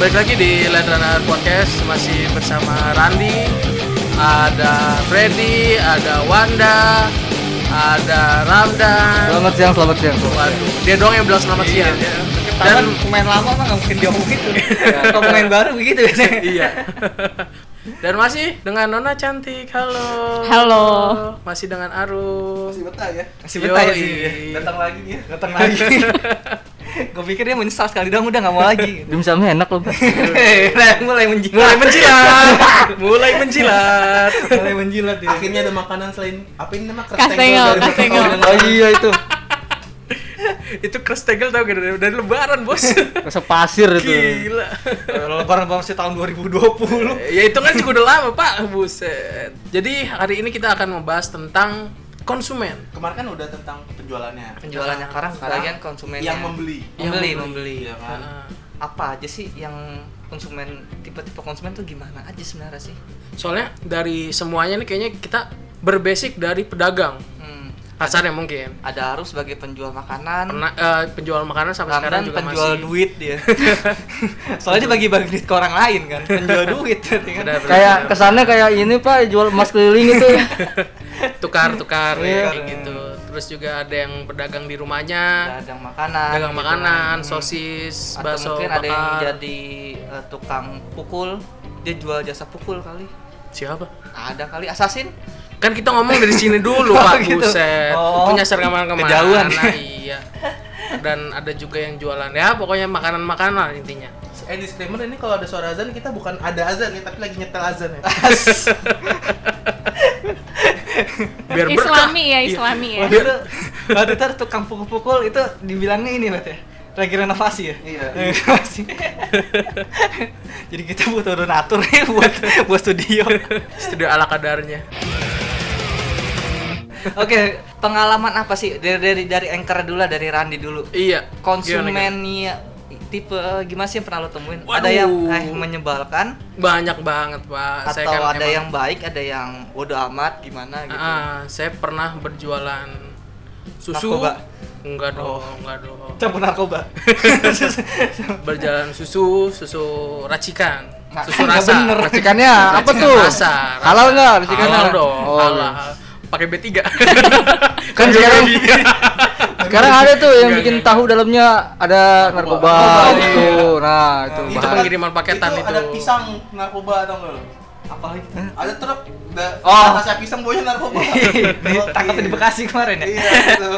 balik lagi di Light Runner Podcast masih bersama Randi, ada Freddy, ada Wanda, ada Ramdan. Selamat siang, selamat siang. Waduh, dia doang yang bilang selamat siang. Dan pemain lama mah nggak mungkin dia ngomong gitu. Kalau pemain baru begitu biasanya. iya. Dan masih dengan Nona cantik. Halo. Halo. Masih dengan Aru. Masih betah ya? Masih betah ya sih. Datang lagi dia. Datang lagi. Gue pikir dia menyesal sekali dong udah nggak mau lagi. Dimsumnya enak loh, Pak. Nah, mulai menjilat. Mulai menjilat. Mulai menjilat. mulai menjilat dia. Akhirnya ada makanan selain apa ini nama Kastengel, dari kastengel. Oh iya itu. Itu krestegel tau gak dari, dari lebaran, Bos. Rasa pasir itu. Gila. Lebaran masih tahun 2020. ya itu kan juga udah lama pak buset jadi hari ini kita akan membahas tentang konsumen Kemarin kan udah tentang penjualannya. Penjualannya sekarang bagian konsumennya. Yang membeli. Yang Membeli, membeli. membeli. Iya kan? Heeh. Apa aja sih yang konsumen tipe-tipe konsumen tuh gimana aja sebenarnya sih? soalnya dari semuanya nih kayaknya kita berbasic dari pedagang Hmm. kasarnya mungkin Ada harus sebagai penjual makanan. pernah eh, penjual makanan sampai sekarang juga penjual masih duit dia. Soalnya dia bagi-bagi duit ke orang lain kan, penjual duit kan. Kayak kesannya kayak ini Pak, jual emas keliling itu. tukar tukar Iya. kayak gitu terus juga ada yang pedagang di rumahnya Dagang makanan. dagang gitu makanan kan. sosis Atau bakso mungkin ada yang jadi eh, tukang pukul, dia jual jasa pukul kali. siapa Ada kali assassin. kan kita ngomong dari sini dulu Oh, pak gitu. buset Oh, punya nyasar ke mana-kemana kejauhan. Nah, iya dan ada juga yang jualan ya pokoknya makanan-makanan intinya Eh disclaimer ini kalau ada suara azan kita bukan ada azan ya, tapi lagi nyetel azan ya. biar berkah Islami ya, Iya. Islami ya. Waktu itu, waktu itu tukang pukul-pukul itu dibilangnya ini berarti ya. Lagi renovasi ya? Iya. Renovasi. Jadi kita butuh donatur nih buat buat studio. studio ala kadarnya Oke, pengalaman apa sih dari dari dari anchor dulu lah, dari Randi dulu. iya? Konsumennya tipe gimana sih yang pernah lo temuin? Waduh. Ada yang eh, menyebalkan banyak banget pak atau kan ada emang- yang baik, ada yang bodoh amat gimana gitu. Ah, saya pernah berjualan susu Narkoba? enggak dong Oh. enggak dong Campur narkoba. berjalan susu susu racikan Nah, susu rasa bener. Racikannya apa tuh? rasa, rasa. Halal nggak racikannya? halal dong Oh, halal pakai B3 Kan sekarang sekarang ada tuh yang bikin tahu dalamnya ada narkoba Narkoba, gitu. Nah, itu. Itu bahaya. pengiriman paketan itu. Ada pisang narkoba atau enggak lo? Apa lagi? Ada truk da, Oh. atasnya pisang bawahnya narkoba. Tangkap di Bekasi kemarin ya? Iya, itu.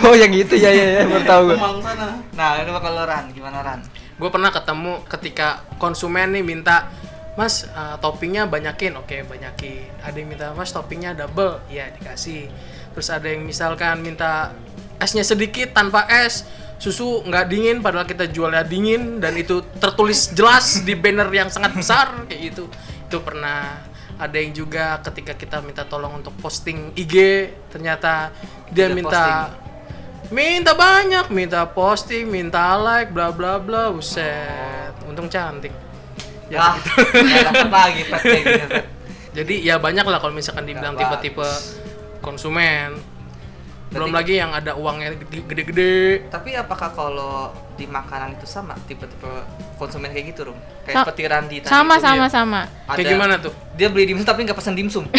Oh, yang gitu ya ya ya, baru tahu gue. Kemang sana. Nah, itu kalau Ran, gimana Ran? gue pernah ketemu ketika konsumen nih minta mas eh, toppingnya banyakin. Oke banyakin. Ada yang minta mas toppingnya double. Ya dikasih. Terus ada yang misalkan minta esnya sedikit tanpa es susu nggak dingin padahal kita jualnya dingin dan itu tertulis jelas di banner yang sangat besar kayak gitu. Itu pernah. Ada yang juga ketika kita minta tolong untuk posting IG ternyata dia Tidak minta minta banyak minta posting minta like bla bla bla. Buset. Untung cantik ya ah, gitu. lagi kayak gini, Pet. jadi ya banyak lah kalau misalkan dibilang tipe-tipe konsumen belum lagi yang ada uangnya gede- gede-gede Tapi apakah kalau di makanan itu sama tipe-tipe konsumen kayak gitu, Rum? Sa- Kayak seperti Randi tadi Sama itu sama dia- sama. kayak ada- gimana tuh Dia beli dimsum tapi nggak pesen dimsum.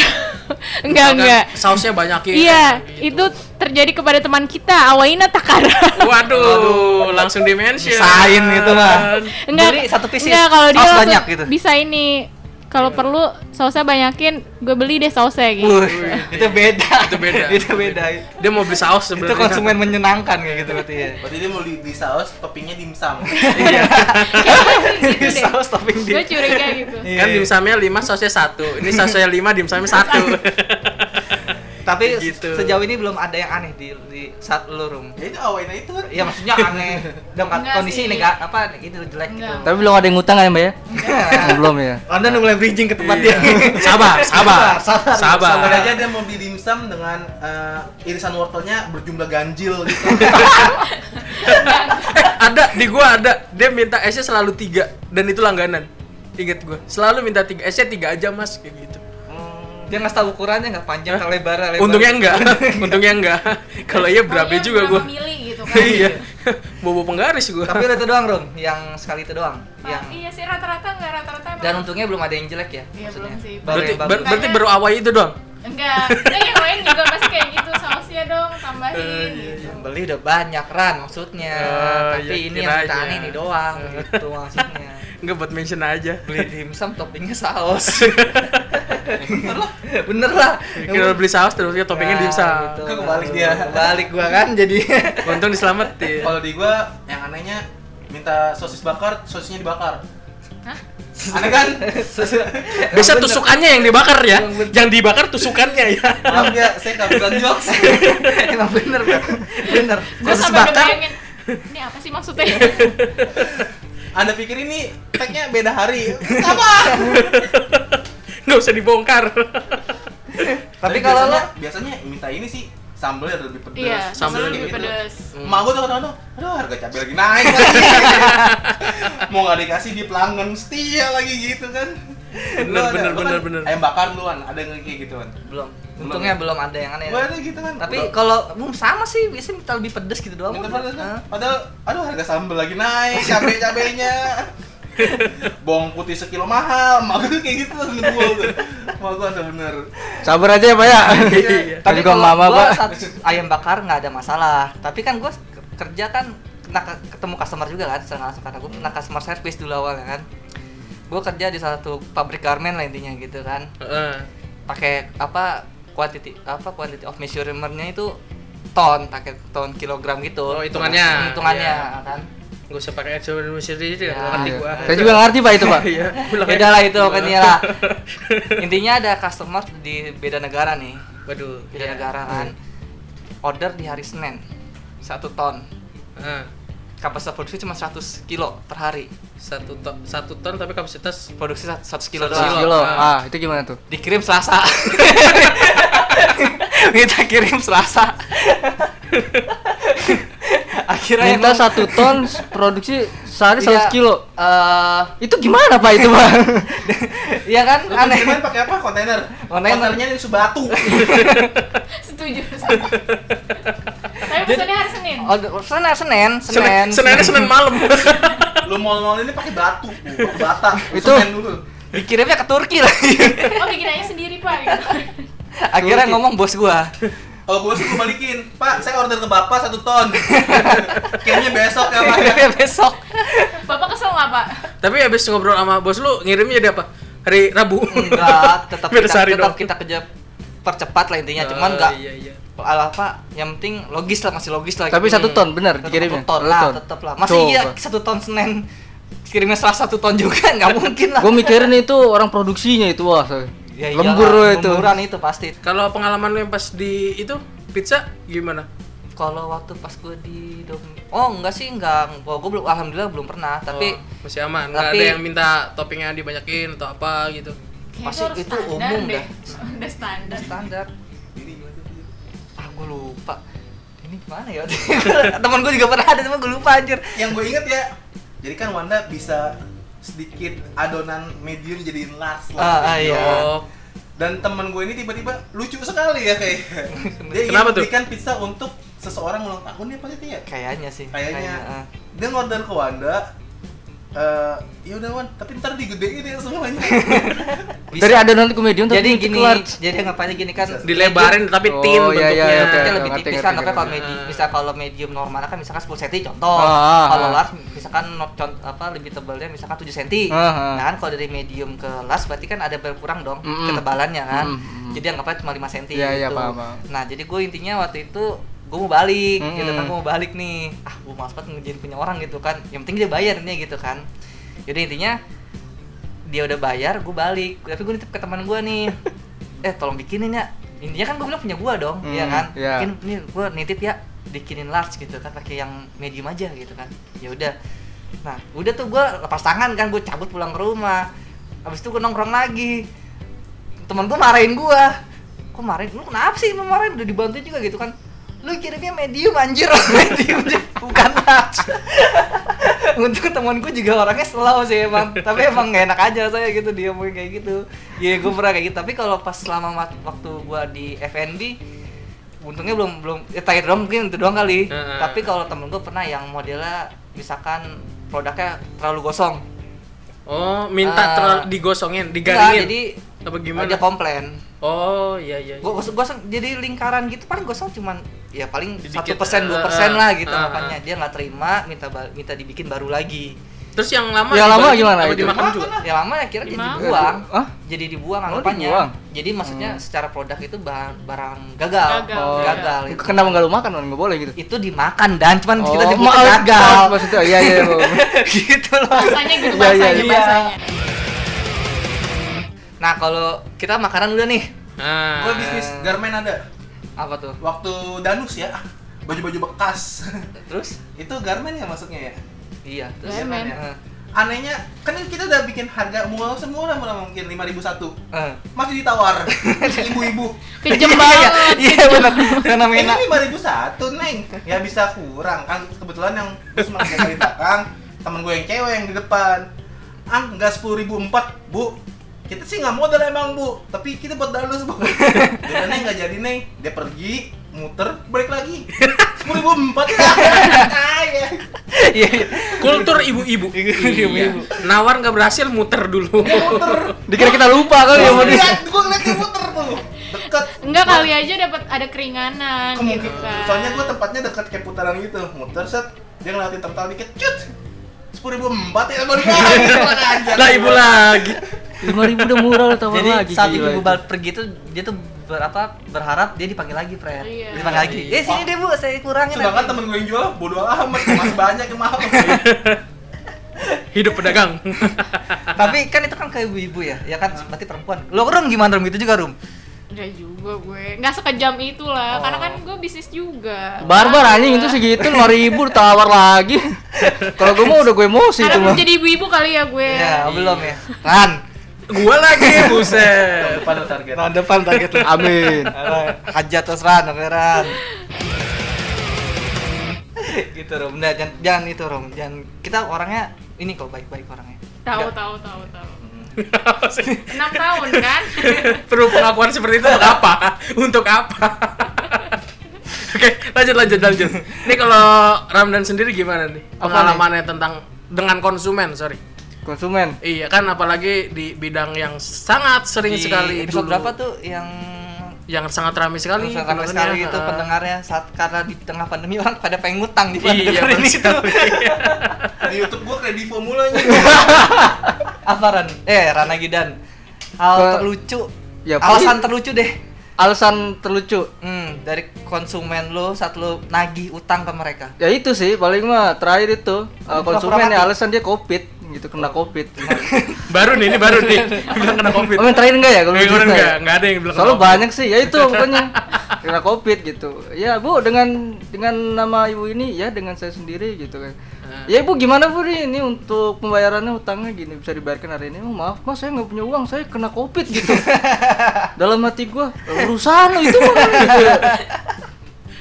Enggak Misalkan enggak. sausnya banyakin Iya, gitu. itu terjadi kepada teman kita Awaina Takara. waduh langsung dimention Misain gitu mah. Enggak. Beli satu pieces, Enggak, kalau dia banyak gitu. Bisa ini. Kalau perlu sausnya banyakin, gue beli deh sausnya gitu. Wih, itu beda. Itu beda. itu beda. dia mau beli saus Itu sebenarnya konsumen menyenangkan kayak gitu berarti ya. Berarti dia mau beli, beli saus, toppingnya dimsum. iya gitu. Saus topping Gue di. curiga gitu. Kan iya. dimsumnya 5 sausnya satu ini sausnya 5 dimsumnya satu Tapi Gitu. sejauh ini belum ada yang aneh di, di saat lu, Rum. ya itu awalnya itu. Ya maksudnya aneh dalam kondisi ini enggak apa gitu jelek gitu. Tapi belum ada yang ngutang kan ya, Mbak ya? Oh, belum ya. Anda udah mulai bridging ke tempat Iya. dia. sabar sabar Sabar, sabar Sampai aja dia mau beli dimsum dengan eh, irisan wortelnya berjumlah ganjil gitu. Eh, ada di gua ada dia minta esnya selalu tiga dan itu langganan inget gua selalu minta tiga esnya tiga aja mas kayak gitu Dia nggak tahu ukurannya nggak panjang, lebar, lebar. untungnya enggak untungnya enggak kalau iya berabe juga pernah gua memilih gitu kan. iya bobo penggaris gua Tapi udah itu doang, Rom. Yang sekali itu doang. Ah, Yang iya sih rata-rata enggak rata-rata dan untungnya belum ada yang jelek ya. Iya, maksudnya. belum sih. Baru berarti ber- berarti baru awal itu doang enggak. Enggak yang lain juga pasti kayak gitu. Sausnya dong tambahin Eh, iya, gitu. Yang beli udah banyak ran maksudnya. Oh, Tapi iya, ini yang kita aneh ini doang gitu maksudnya. Enggak buat mention aja Beli dimsum toppingnya saus. Bener lah. Kira beli saus terus ya toppingnya Nah, dimsum gitu. Kebalik dia. Kebalik gua kan jadi. Untung diselamatin Kalau di gua yang anehnya minta sosis bakar, sosisnya dibakar. Hah? Aneh kan? Biasa Bener. tusukannya yang dibakar ya bener. Yang dibakar tusukannya ya Maaf ya, saya nggak bilang jokes. Emang bener. Bener. Gue Sosis sampai bakar bayangin. Ini apa sih maksudnya? Anda pikir ini tagnya beda hari? Sama. Nggak usah dibongkar Tapi kalau lo biasanya, minta ini sih sambelnya lebih pedas. Iya, Sambelnya lebih gitu. pedes. Emak gua tuh kadang-kadang, aduh harga cabai lagi naik lagi. Mau nggak dikasih di pelanggan setia lagi gitu kan. Bener, bener, bener, kan bener. Ayam bakar duluan, ada yang kayak gitu kan. belum. Untungnya belum ada yang aneh. Gua ada gitu kan. Tapi kalau belum sama sih, biasanya minta lebih pedes gitu doang. Minta udah. pedas kan? Padahal, aduh harga sambel lagi naik, cabai-cabainya. Bawang putih sekilo mahal, mak gue kayak gitu tuh. Mak gue ada bener. Sabar aja ya, Pak ya. Iya. Tapi juga kalau mama, gua Pak. ayam bakar nggak ada masalah. Tapi kan gue kerja kan kena ke- ketemu customer juga kan, secara langsung karena gue pernah customer service dulu awalnya kan. Gue kerja di salah satu pabrik garment lah intinya gitu kan. Heeh. Pakai apa quantity apa quantity of measurement-nya itu ton, pakai ton kilogram gitu. Oh, hitungannya. Hitungannya Iya. kan. Nggak usah pakai Excel dan Mesir itu Ya, kan ngerti Iya. gua Saya juga ngerti Pak itu, Pak. Iya bilang Beda lah itu pokoknya lah. Intinya ada customer di beda negara nih. Waduh Beda iya. negara kan. Order di hari Senin. Satu ton. Heeh. Kapasitas produksi cuma 100 kilo per hari satu ton satu ton tapi kapasitas produksi sat- 100 kilo 100 doang kilo. Kilo. Ah. Ah, itu gimana tuh? dikirim Selasa minta kirim Selasa akhirnya Minta emang- satu ton produksi sehari Iya, 100 kilo. eh, Itu gimana Pak itu, Pak? iya kan Lu aneh kiriman pakai apa? Kontainer. Kontainer. Kontainernya dari Subatu. Setuju. Pesannya hari Senin. oh Senin Senin Senin Senin Seninnya Senin malam Lu mall-mall ini pakai batu, pakai bata. Itu- dikirimnya ke Turki lagi Oh bikin aja sendiri pak. Gitu. akhirnya ngomong bos gua Kalau gue sih gue balikin, Pak, saya order ke Bapak satu ton. Kayaknya besok ya, Pak. besok Bapak kesel nggak pak? tapi habis ngobrol sama bos lu ngirimnya jadi apa hari Rabu enggak tetap kita, tetap dong. kita kerja percepat lah intinya Oh, cuman enggak iya iya ala apa yang penting logis lah masih logis lah Tapi gitu. satu ton bener Tetap dikirimnya. satu ton Satu lah ton. tetap lah masih iya satu ton senin kirimnya selasa satu ton juga nggak mungkin lah Gue mikirin itu orang produksinya itu wah. Ya Lembur iyalah, itu. lemburan itu pasti kalau pengalaman lu yang pas di itu pizza gimana kalau waktu pas gue di oh enggak sih enggak gua gue belum alhamdulillah belum pernah tapi Oh, masih aman nggak ada yang minta toppingnya dibanyakin atau apa gitu Masih itu umum deh. dah. Udah standar. standar gue lupa ini gimana ya teman gue juga pernah ada teman gue lupa anjir Yang gue inget ya, jadi kan Wanda bisa sedikit adonan medium jadiin large lah. Ah, ah, iya. Dan temen gue ini tiba-tiba lucu sekali ya kayak. Dia ingin Kenapa tuh? memberikan pizza untuk seseorang ulang tahun ya pasti ya. kayaknya sih Kayaknya. ah. Dia ngorder ke Wanda. Eh ya udah Wan, tapi ntar digedein ya semuanya. Dari adonan komedian tapi jadi gini kelar. jadi ngapain gini kan dilebarin tapi Oh, tin iya, iya, bentuknya oke, Bentuknya oke. lebih tipis kan, tapi kalau medium, Ah. bisa kalau medium normal kan misalkan 10 cm contoh. Ah, ah, kalau ah. large misalkan not con- apa lebih tebalnya misalkan 7 cm. Ah, ah. Nah, kan kalau dari medium ke large berarti kan ada berkurang dong Mm-mm. ketebalannya kan. Mm-mm. Jadi anggapnya cuma 5 cm Iya, iya, gitu. paham, paham. Nah, jadi gue intinya waktu itu gue mau balik Mm-mm. gitu kan gue mau balik nih. Ah gue malas banget ngerjain punya orang gitu kan. Yang penting dia bayar ini gitu kan. Jadi intinya dia udah bayar gue balik. Tapi gue nitip ke teman gue nih. Eh tolong bikinin ya. Intinya kan gue bilang punya gue dong Hmm, Iya kan? iya. bikin nih gue nitip ya bikinin large gitu kan pakai yang medium aja gitu kan. Ya udah. Nah udah tuh gue lepas tangan kan gue cabut pulang ke rumah. Habis itu gue nongkrong lagi. Teman gue marahin gue kok marahin? Lu kenapa sih? Marahin? Udah dibantu juga gitu kan lu kirimnya medium anjir. Medium bukan large untuk teman gue juga orangnya slow sih emang. Tapi emang gak enak aja saya gitu dia mau kayak gitu. Ya gue pernah kayak gitu. Tapi kalau pas selama waktu gue di FNB untungnya belum belum ya terakhir doang mungkin itu doang kali. Tapi kalau temen gue pernah yang modelnya misalkan produknya terlalu gosong. Oh, minta Ah. terlalu digosongin, Enggak, digaringin. jadi apa gimana? dia komplain Oh, iya iya. Gua gosong, gosong jadi lingkaran gitu paling gosong cuman ya paling satu persen dua eh, persen lah gitu eh, makanya eh. dia nggak terima minta minta dibikin baru lagi Terus yang lama Yang lama gimana itu? dimakan juga? ya lama akhirnya jadi dibuang Hah? jadi dibuang Oh, anggapannya dibuang? jadi maksudnya secara produk itu barang, barang gagal Gagal, Oh. gagal itu. Kenapa nggak lu makan? Nggak boleh gitu. itu dimakan dan cuman kita Oh, nyebutnya maaf, gagal maksudnya iya iya. Bu. gitu loh Bahasanya gitu Iya, iya, bahasanya, iya. bahasanya. nah kalau kita makanan udah nih Nah. Gue bisnis garmen ada. apa tuh Waktu danus ya, baju-baju bekas. terus itu garmen ya masuknya ya? iya terus Garmen. Eh, Anehnya, kan kita udah bikin harga murah semua lah mungkin 5000 satu. eh. Masih ditawar ibu-ibu. Kejem Iya, banget. iya benar fenomena Ini lima ribu satu neng, ya bisa kurang kan kebetulan yang cuma jaga di belakang, temen gue yang cewek yang di depan, ah nggak sepuluh ribu empat bu, kita sih nggak modal emang bu, tapi kita buat dalus bu, neng nggak jadi neng, dia pergi muter balik lagi, sepuluh ribu empat ya, iya iya. Kultur ibu-ibu. Iya. Nawar nggak berhasil muter dulu. dia muter, Dikira kita lupa kali ya. gue mau lihat, gue ngeliat dia muter tuh, deket. Enggak kali aja dapat ada keringanan Kemungkinan, gitu kan. soalnya gue tempatnya dekat kayak putaran gitu, muter set, dia ngeliatin tertal dikit, cut, sepuluh ribu empat ya balik lagi, kurang ajar. Lah ibu lagi. Lima ribu udah murah Jadi lagi. saat ibu pergi tuh dia tuh berapa berharap dia dipanggil lagi, Fred. Iya. Dipanggil lagi. Eh sini deh Bu, saya kurangin. Sedangkan lagi." temen gue yang jual bodo amat, masih banyak yang mahal. Hidup pedagang. Tapi kan itu kan kayak ibu-ibu ya. Ya kan berarti perempuan. Lo Rum gimana Rum gitu juga Rum? Enggak juga gue. Enggak sekejam itu lah. Oh. Karena kan gue bisnis juga. Barbar anjing itu segitu lima ribu tawar lagi. Kalau gue mau udah gue emosi itu Karena mah. belum jadi ibu-ibu kali ya gue. Ya, belum ya. Ran. Gua lagi, buset. Depan target. Tahun depan target. Amin. Hajat terus Ran, gitu Rum. Nah, jangan, jangan itu Rum. Jangan kita orangnya ini kok baik-baik orangnya. Tahu, tahu, tahu, tahu. 6 tahun kan? Perlu pengakuan seperti itu untuk apa? Untuk apa? Oke, lanjut lanjut lanjut. Ini kalau Ramdan sendiri gimana nih? Apa Pengalamannya tentang dengan konsumen, sorry. Konsumen. Iya kan apalagi di bidang yang sangat sering Di sekali episode dulu. berapa tuh yang yang sangat ramai sekali Sangat ramai sekali itu pendengarnya saat karena di tengah pandemi orang pada pengen ngutang di Iya, dengerin benar itu. Di YouTube gue kayak di formulanya. Apa Ran? Eh, Rana Gidan. Hal Ke- terlucu. Ya, alasan terlucu deh. Alasan terlucu. Hmm, dari konsumen lo saat lo nagih utang ke mereka. Ya itu sih paling mah terakhir itu uh, konsumen ya alasan dia covid gitu kena covid. baru nih, ini baru nih. Bilang kena Covid. Oh yang terakhir enggak ya kalau Yang gitu kemarin ya? enggak, enggak ada yang bilang Soalnya Covid. banyak sih, ya itu pokoknya kena covid gitu. Ya bu dengan dengan nama ibu ini ya dengan saya sendiri gitu kan. Ah. Ya ibu gimana bu ini untuk pembayarannya utangnya gini bisa dibayarkan hari ini? Oh, maaf mas saya nggak punya uang saya kena covid gitu. Dalam hati gua urusan lo itu mah," gitu ya.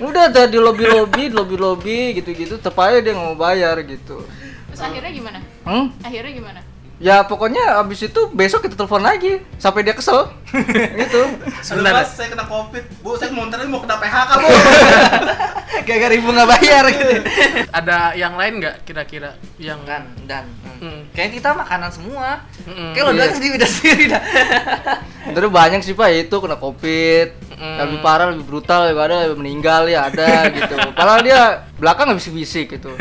Udah ada di lobby lobby lobby lobby gitu gitu terpaya dia nggak mau bayar gitu. Terus akhirnya gimana? Hmm? Akhirnya gimana? Ya pokoknya abis itu besok kita telepon lagi sampai dia kesel gitu. Sebentar. Mas, saya kena covid. Bu, saya mau ntar mau kena PHK, Bu. Gara-gara ibu nggak bayar gitu. Ada yang lain nggak kira-kira yang Dan dan hmm. Hmm. kayak kita makanan semua. Mm-mm. Kayak lo Iya. doang sendiri udah sendiri dah. Terus banyak sih pak itu kena covid, Mm. lebih parah, lebih brutal, lebih ada lebih meninggal ya ada gitu. Padahal dia belakang nggak bisik-bisik gitu.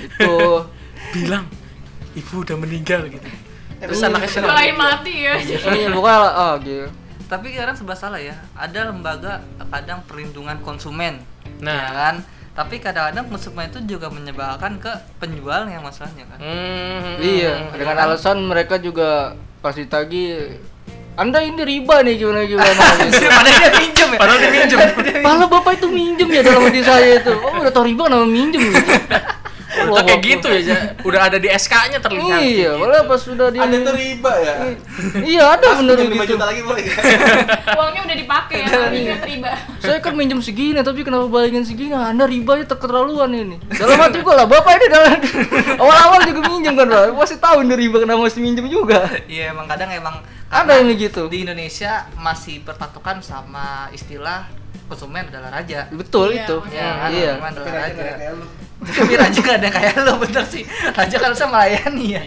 itu bilang ibu udah meninggal gitu. Terus Iya. anaknya senang. Selain mati ya. iya pokoknya oh gitu. Tapi sekarang serba salah ya. Ada lembaga kadang perlindungan konsumen. Nah. ya kan? Tapi kadang-kadang konsumen itu juga menyebalkan ke penjualnya masalahnya kan. Hmm. Iya, dengan alasan mereka juga pas ditagi anda ini riba nih gimana gimana gitu. Padahal dia minjem ya. Padahal dia minjem. Padahal bapak itu minjem ya dalam hati saya itu. Oh udah tau riba nama minjem gitu. Udah kayak gitu ya, udah ada di SK-nya terlihat. Iya, malah gitu. pas sudah dia Ada riba ya. Iya ada Mas, bener pinjam 5 gitu. juta lagi boleh? Uangnya udah dipakai ya, tapi ingat riba. Saya kan minjem segini, tapi kenapa balikin segini? Ah, Anda ribanya terketerlaluan ini. Dalam hati gua lah, bapak ini dalam awal-awal juga minjem kan, Pak. Pasti tahu ini riba kenapa mesti minjem juga. Iya emang kadang emang Ada yang gitu. di Indonesia masih berpatokan sama istilah konsumen adalah raja betul Iya, itu ya iya konsumen Tapi adalah raja tapi raja gak ada kayak lo bener sih raja kan harusnya melayani ya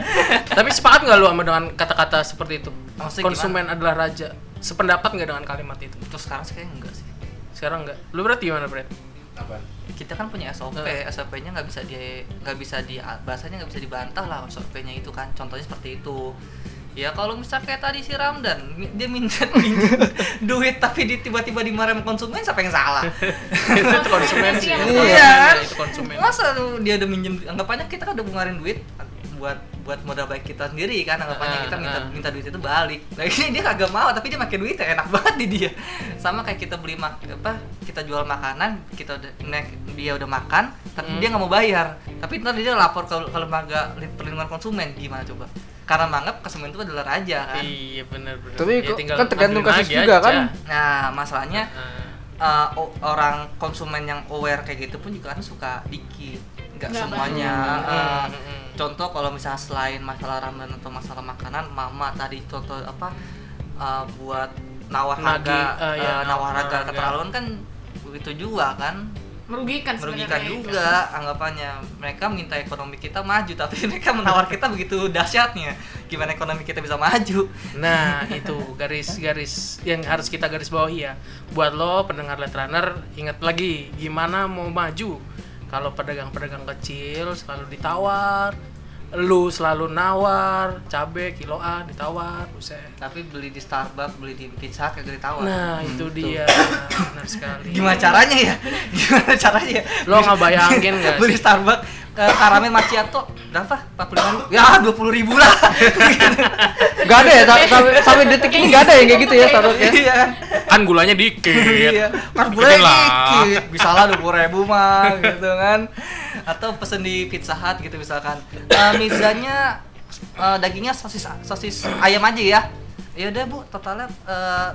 Tapi sepakat nggak lu sama dengan kata-kata seperti itu? Maksudnya Konsumen adalah raja. Sependapat nggak dengan kalimat itu? terus sekarang sih kayaknya enggak sih Sekarang nggak. Lu berarti gimana, Brad? Apa? kita kan punya SOP, Eh. SOP-nya nggak bisa di nggak bisa di bahasanya nggak bisa dibantah lah SOP-nya itu kan. Contohnya seperti itu. Ya kalau misal kayak tadi si Ramdan, dia minta minjem duit tapi di, tiba-tiba dimarahin konsumen, siapa yang salah? itu konsumen sih. Iya, Konsumen? Itu konsumen. Masa tuh dia udah minjem anggapannya kita kan udah ngeluarin duit buat buat modal baik kita sendiri kan anggapannya Ah, kita minta ah. minta duit itu balik. Nah ini dia kagak mau tapi dia pakai duit enak banget di dia. Sama kayak kita beli mak apa kita jual makanan kita udah naik dia udah makan tapi Hmm. dia nggak mau bayar. Tapi ntar dia lapor ke, ke lembaga perlindungan konsumen gimana coba? Karena menganggap konsumen itu adalah raja kan. Iya benar benar. Tapi Ya, kan tergantung kasus juga aja. kan? Nah masalahnya Ah. uh, o- orang konsumen yang aware kayak gitu pun juga kan suka dikit nggak semuanya uh, hmm. contoh kalau misalnya selain masalah ramen atau masalah makanan mama tadi contoh apa uh, buat nawar harga uh, ya, uh, nawar harga harga. keterlaluan kan itu juga kan merugikan merugikan juga anggapannya mereka minta ekonomi kita maju tapi mereka menawar kita begitu dahsyatnya gimana ekonomi kita bisa maju Nah, itu garis-garis yang harus kita garis bawahi ya. Buat lo pendengar Let Runner, ingat lagi gimana mau maju. Kalau pedagang-pedagang kecil selalu ditawar, lu selalu nawar, cabe kiloan ditawar, buset. tapi beli di Starbucks beli di Pizza Hut kagak ditawar Nah, itu dia. Benar sekali. gimana caranya ya gimana caranya ya Lo nggak bayangin nggak beli? Starbucks eh, karamel macchiato berapa? 45 ribu? Ya 20 ribu lah. Gak ada ya sa- sampai, sampai detik ini gak ada ya kayak gitu ya taruhnya. iya Kan? Gulanya dikit. iya. Kan lah. dikit. Bisa lah 20 ribu mah gitu kan. Atau pesen di Pizza Hut gitu misalkan. Eh, mizanya eh, dagingnya sosis sosis ayam aja ya. Ya udah bu totalnya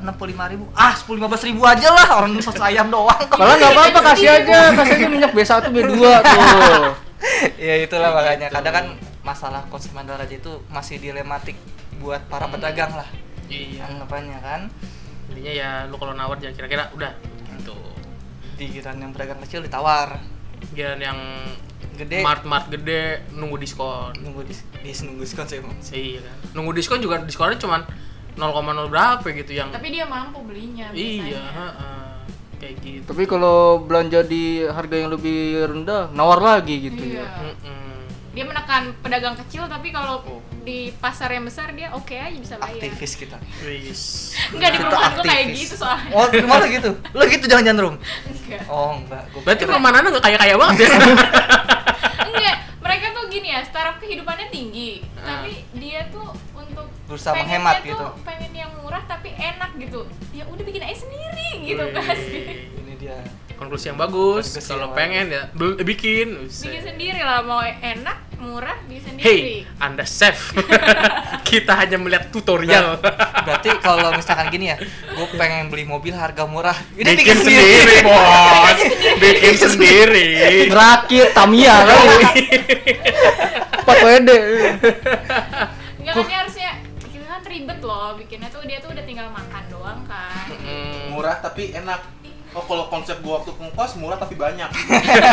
enam puluh lima ribu. Ah sepuluh lima belas ribu aja lah. Orang sosis ayam doang. Kok Malah nggak apa-apa kasih aja, kasih aja minyak B1 B2 tuh. ya itulah makanya kadang kan masalah konsumen raja itu masih dilematik buat para pedagang lah Iya. anggapannya kan Intinya ya lu kalau nawar jangan kira-kira udah gitu. di giliran yang pedagang kecil ditawar Giliran yang gede mart-mart gede nunggu diskon. nunggu di, di nunggu diskon sih emang Iya kan. Nunggu diskon juga diskonnya cuman 0,0 berapa gitu yang Tapi dia mampu belinya. Iya, biasanya. heeh. Kayak gitu. Tapi kalau belanja di harga yang lebih rendah, nawar lagi gitu Iya. ya. Mm-mm. Dia menekan pedagang kecil tapi kalau di pasar yang besar dia oke aja bisa bayar. aktivis kita Wis. Enggak di perumahan gua kayak gitu soalnya. oh lo gitu lo gitu jangan-jangan rum Enggak. oh enggak gua Berarti perumahan Anda nggak kaya-kaya banget ya? Mereka tuh gini ya, taraf kehidupannya tinggi, Ah. tapi dia tuh untuk Berusaha menghemat tuh gitu. pengen yang murah tapi enak gitu. Ya udah bikin aja sendiri gitu kan. ini dia Konklusi yang bagus. Kalau pengen ya bikin. Bikin sendiri lah mau enak, murah bikin Hey, sendiri. Anda chef. Kita hanya melihat tutorial. berarti kalau misalkan gini ya gue pengen beli mobil harga murah ini bikin sendiri, bos. bikin sendiri. Merakit Tamiya kali. Pak Wede. Enggak kan dia harusnya kita kan ribet loh bikinnya tuh dia tuh udah tinggal makan doang kan. Mm. murah tapi enak oh kalau konsep gua waktu ngekos murah tapi banyak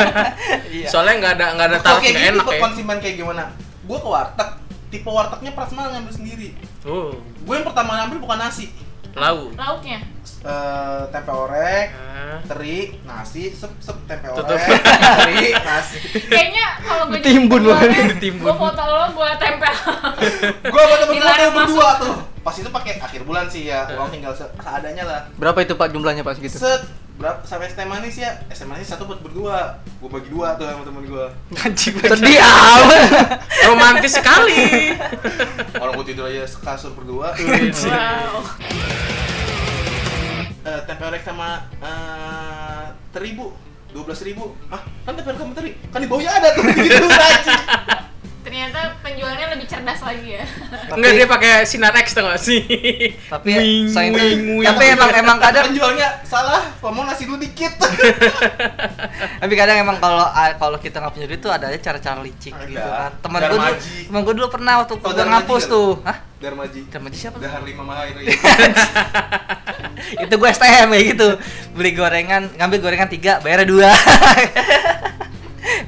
iya Soalnya nggak ada nggak ada gitu enak buat ya. konsumen kayak gimana gua ke warteg tipe wartegnya prasmanan ngambil sendiri. Tuh, gue yang pertama ngambil bukan nasi. Lau. Lauknya? Eh, tempe orek Ah. teri nasi sep sep tempe Tutup. orek teri nasi. Kayaknya kalau gue Ditimbun loh, gue foto lo gue tempel. gua sama temen gua Dilarang tuh berdua tuh. Pas itu pakai akhir bulan sih ya uang tinggal se- seadanya lah. Berapa itu Pak jumlahnya Pak segitu? set berapa sampai es teh manis ya? Es teh manis satu buat berdua. Gua bagi dua tuh sama temen gua. Anjing Sedih amat. Romantis sekali. orang gua tidur aja sekasur berdua. Wow. Eh, tempe orek sama eh teribu dua belas ribu. Ah kan tempe orek sama teri? Kan di bawahnya ada tuh. Gitu aja Ternyata penjualnya lebih cerdas lagi ya. Enggak dia pakai sinar X tau gak sih? tapi Wing, saya itu wing, wing. tapi emang emang kadang penjualnya salah ngomong nasi dulu dikit. Tapi kadang emang kalau kalau kita nggak punya duit tuh ada aja cara-cara licik Ada. gitu kan. Teman gue dulu teman gue dulu pernah waktu gue ngapus nggak? tuh. Hah? Darmaji Darmaji siapa? Dahar lima mahir itu gue STM ya gitu. Beli gorengan ngambil gorengan tiga bayar dua.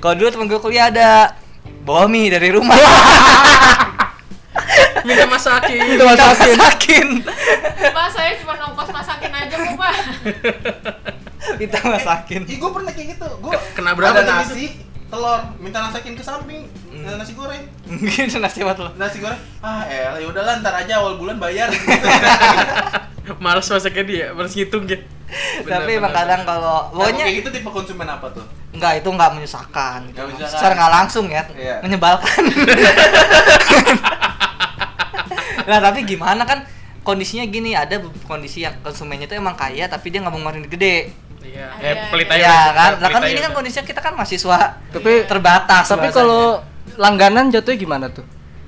Kalau dulu temen gue kuliah ada bawa mie dari rumah minta masakin Minta masakin. masakin Pak saya cuma ongkos masakin aja kok pak minta masakin Ih, gue pernah kayak gitu. Gue Kena berapa ada nasi, telur, minta nasakin ke samping. Hmm. Nasi goreng. mungkin nasi buat lo Nasi goreng. Ah, elah ya udahlah ntar aja awal bulan bayar. males masaknya dia males ngitung tapi emang kadang kalau Pokoknya kayak gitu tipe konsumen apa tuh? enggak itu enggak menyusahkan gitu. Nggak menyusahkan. secara nggak langsung ya Iya. menyebalkan nah tapi gimana kan kondisinya gini ada kondisi yang konsumennya itu emang kaya tapi dia nggak mau ngeluarin gede iya eh pelit aja ya udah, kan lah kan ini kan kondisinya kita kan mahasiswa Tapi- terbatas Tapi kalau langganan jatuhnya gimana tuh?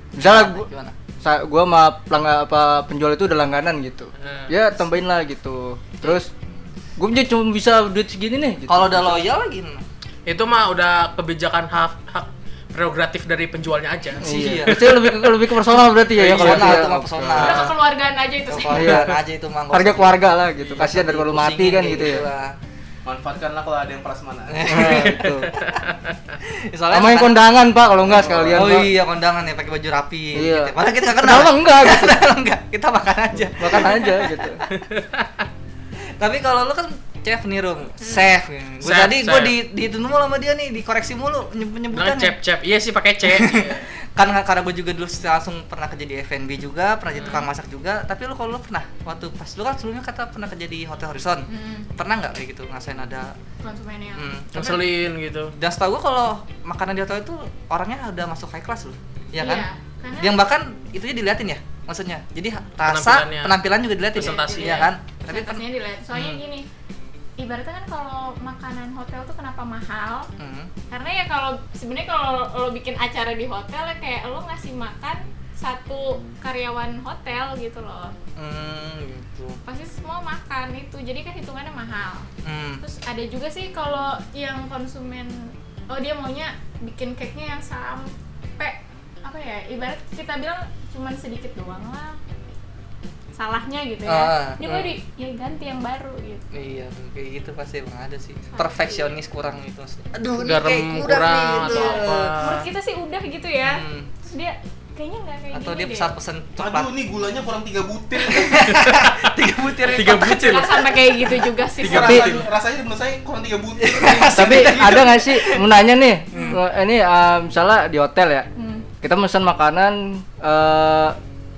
Misalnya gua, gimana sa- gua sama pelanggan apa penjual itu udah langganan gitu. Hmm. Ya tambahin lah gitu. Terus gue punya cuma bisa duit segini nih. Gitu. kalau udah loyal lagi itu mah udah kebijakan hak hak prerogatif dari penjualnya aja Iya. Iya. Itu lebih ke, lebih ke personal berarti ya, ya kalau Personal, itu mah personal. udah kekeluargaan aja itu sih Iya. Keluarga aja itu mah Harga keluarga lah gitu. Kasihan daripada lu mati kan gitu ya. lah. Manfaatkanlah kalau ada yang prasmanan. Nah, itu. Soalnya Sama yang kondangan Pak kalau enggak sekalian Oh Pak. iya kondangan ya pakai baju rapi. Iya. Gitu. Padahal kita nggak Padahal kenal. mah enggak gitu. Enggak. Kita makan aja. Makan aja gitu. Tapi kalau lu kan chef nih rum, chef. Gue Chef, tadi gue chef. di di itu mulu sama dia nih, dikoreksi mulu penyebutannya. cep cep iya sih pakai c Kan karena gue juga dulu langsung pernah kerja di F&B juga, pernah jadi Hmm. tukang masak juga. Tapi lu kalau lu pernah waktu pas lu kan sebelumnya kata pernah kerja di Hotel Horizon. Hmm, Pernah nggak kayak gitu ngerasain ada konsumennya hmm, ngeselin gitu Dan setahu gue kalau makanan di hotel itu orangnya udah masuk high class loh. Iya kan? Iya, karena- Yang bahkan itunya diliatin ya maksudnya. Jadi rasa Penampilannya. penampilan juga diliatin ya. Presentasi. Iya kan? Tapi kan dilihat soalnya Hmm. gini ibaratnya kan kalau makanan hotel tuh kenapa mahal? Hmm, karena ya kalau sebenarnya kalau lo bikin acara di hotel ya kayak lo ngasih makan satu karyawan hotel gitu loh. Hmm, gitu. pasti semua makan itu jadi kan hitungannya mahal. Hmm. terus ada juga sih kalau yang konsumen oh dia maunya bikin cake nya yang sampai apa ya ibarat kita bilang cuman sedikit doang lah salahnya gitu ya Ah, dia ah. mau di ya ganti yang baru gitu Iya, kayak gitu pasti emang ada sih. Perfeksionis kurang gitu maksudnya. Aduh, ini Garam kayak kurang, kurang nih, gitu. atau apa. menurut kita sih udah gitu ya Hmm. terus dia kayaknya nggak kayak Atau dia deh. pesan-pesan coklat Aduh, nih gulanya kurang tiga butir. tiga butir tiga butir nggak sampai kayak gitu juga sih Tiga Tapi- rasanya, rasanya menurut saya kurang tiga butir. Tapi ada nggak sih mau nanya nih, ini eh, misalnya di hotel ya, Hmm. kita pesan makanan, eh,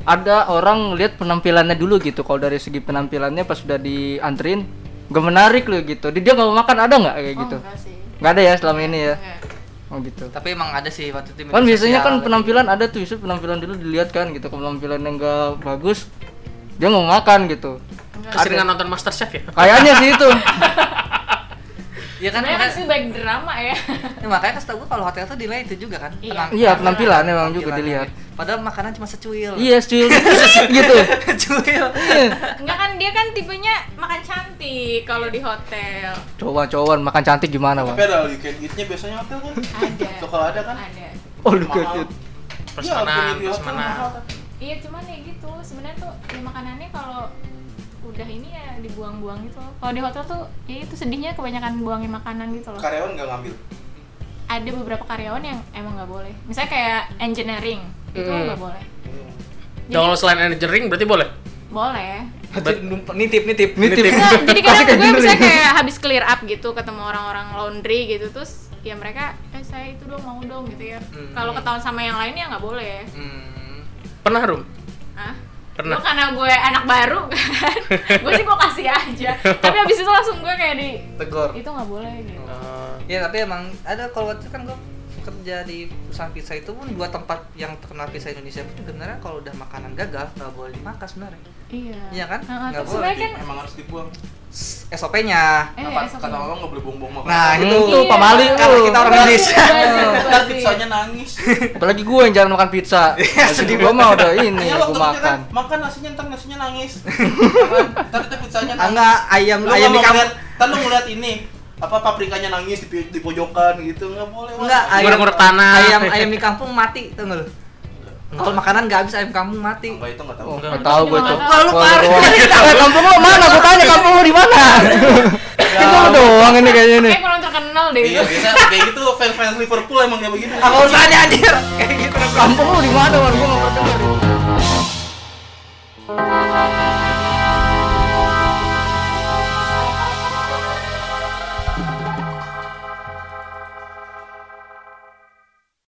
ada orang lihat penampilannya dulu gitu. Kalau dari segi penampilannya pas sudah diantrin, gak menarik loh gitu. Dia nggak mau makan ada nggak kayak oh, gitu? enggak sih Nggak ada ya selama ini ya? Enggak. Oh gitu. Tapi emang ada sih waktu itu. Kan biasanya kan penampilan ada tuh, Yusuf penampilan dulu dilihat kan gitu. Kalau penampilannya nggak bagus, dia nggak mau makan gitu. keseringan nonton Masterchef ya Kayaknya sih itu. Iya kan, kan makanya, sih baik drama ya ya, makanya kan setahu gua kalau hotel tuh dinilai itu juga kan. Iya. penampilan- Iya, penampilan emang juga dilihat. gitu. Padahal makanan cuma secuil. Iya, cuy. gitu. secuil. Iya. Enggak kan dia kan tipenya makan cantik kalau di hotel Cowan-cowan makan cantik gimana, Tapi Bang? ada all you can eat-nya biasanya hotel kan? ada Tuh kalau ada kan? ada Oh, Iya, all you can eat mahal kan? iya cuman ya gitu sebenarnya tuh ya makanannya kalau udah ini ya dibuang-buang gitu loh. kalau di hotel tuh ya itu sedihnya kebanyakan buangin makanan gitu loh Karyawan nggak ngambil. ada beberapa karyawan yang emang nggak boleh misalnya kayak engineering itu Hmm. nggak boleh Nah, kalau selain engineering berarti boleh boleh nitip nitip Nitip. Nggak, jadi Pasti kadang gue gini. kayak habis clear up gitu ketemu orang-orang laundry gitu terus ya mereka eh saya itu dong mau dong gitu ya Hmm. kalau ketahuan sama yang lain ya nggak boleh Hmm. pernah rum ah Pernah. Gua karena gue anak baru kan gue sih gue kasih aja tapi abis itu langsung gue kayak di Tegor. itu nggak boleh gitu Eh, Ya tapi emang ada kalau waktu itu kan gue kerja di perusahaan pizza itu pun dua tempat yang terkenal pizza Indonesia pun sebenarnya kalau udah makanan gagal nggak boleh dimakan sebenarnya. Iya Iya kan? Heeh, Nggak boleh. kan Emang harus dibuang. SOP-nya. eh Apa, esok kata orang nggak boleh buang-buang makanan. Nah, itu tuh Pak Mali Karena tuh. kita orang Buzzer, Indonesia. buzzer, Ntar buzzer. pizzanya nangis. Apalagi gue yang jarang makan pizza. Sedih gua mah udah ini, Iya gua waktu makan. kan makan nasinya ntar nasinya nangis. Makan, Ntar itu pizzanya nangis. Enggak, ayam Lu ayam nggak di kampung. ngeliat, ntar lu ngeliat ini apa paprikanya nangis di, di pojokan gitu nggak boleh. Wak. Enggak, ayam tanah. Ayam ayam di kampung mati tuh nggak lu? Kalau makanan gak habis ayam kampung mati. Apa itu enggak tahu. Oh, enggak tahu gue tuh. Kalau lu parah. Kampung lu mana? Gue tanya kampung lu di mana? Ya itu doang ini kayaknya nih. Kayak kurang terkenal deh. Iya, biasa kayak gitu fans-fans Liverpool emang kayak begitu. Aku usah nyanyir. Kayak gitu. Kampung lu di mana? Gua enggak ngerti.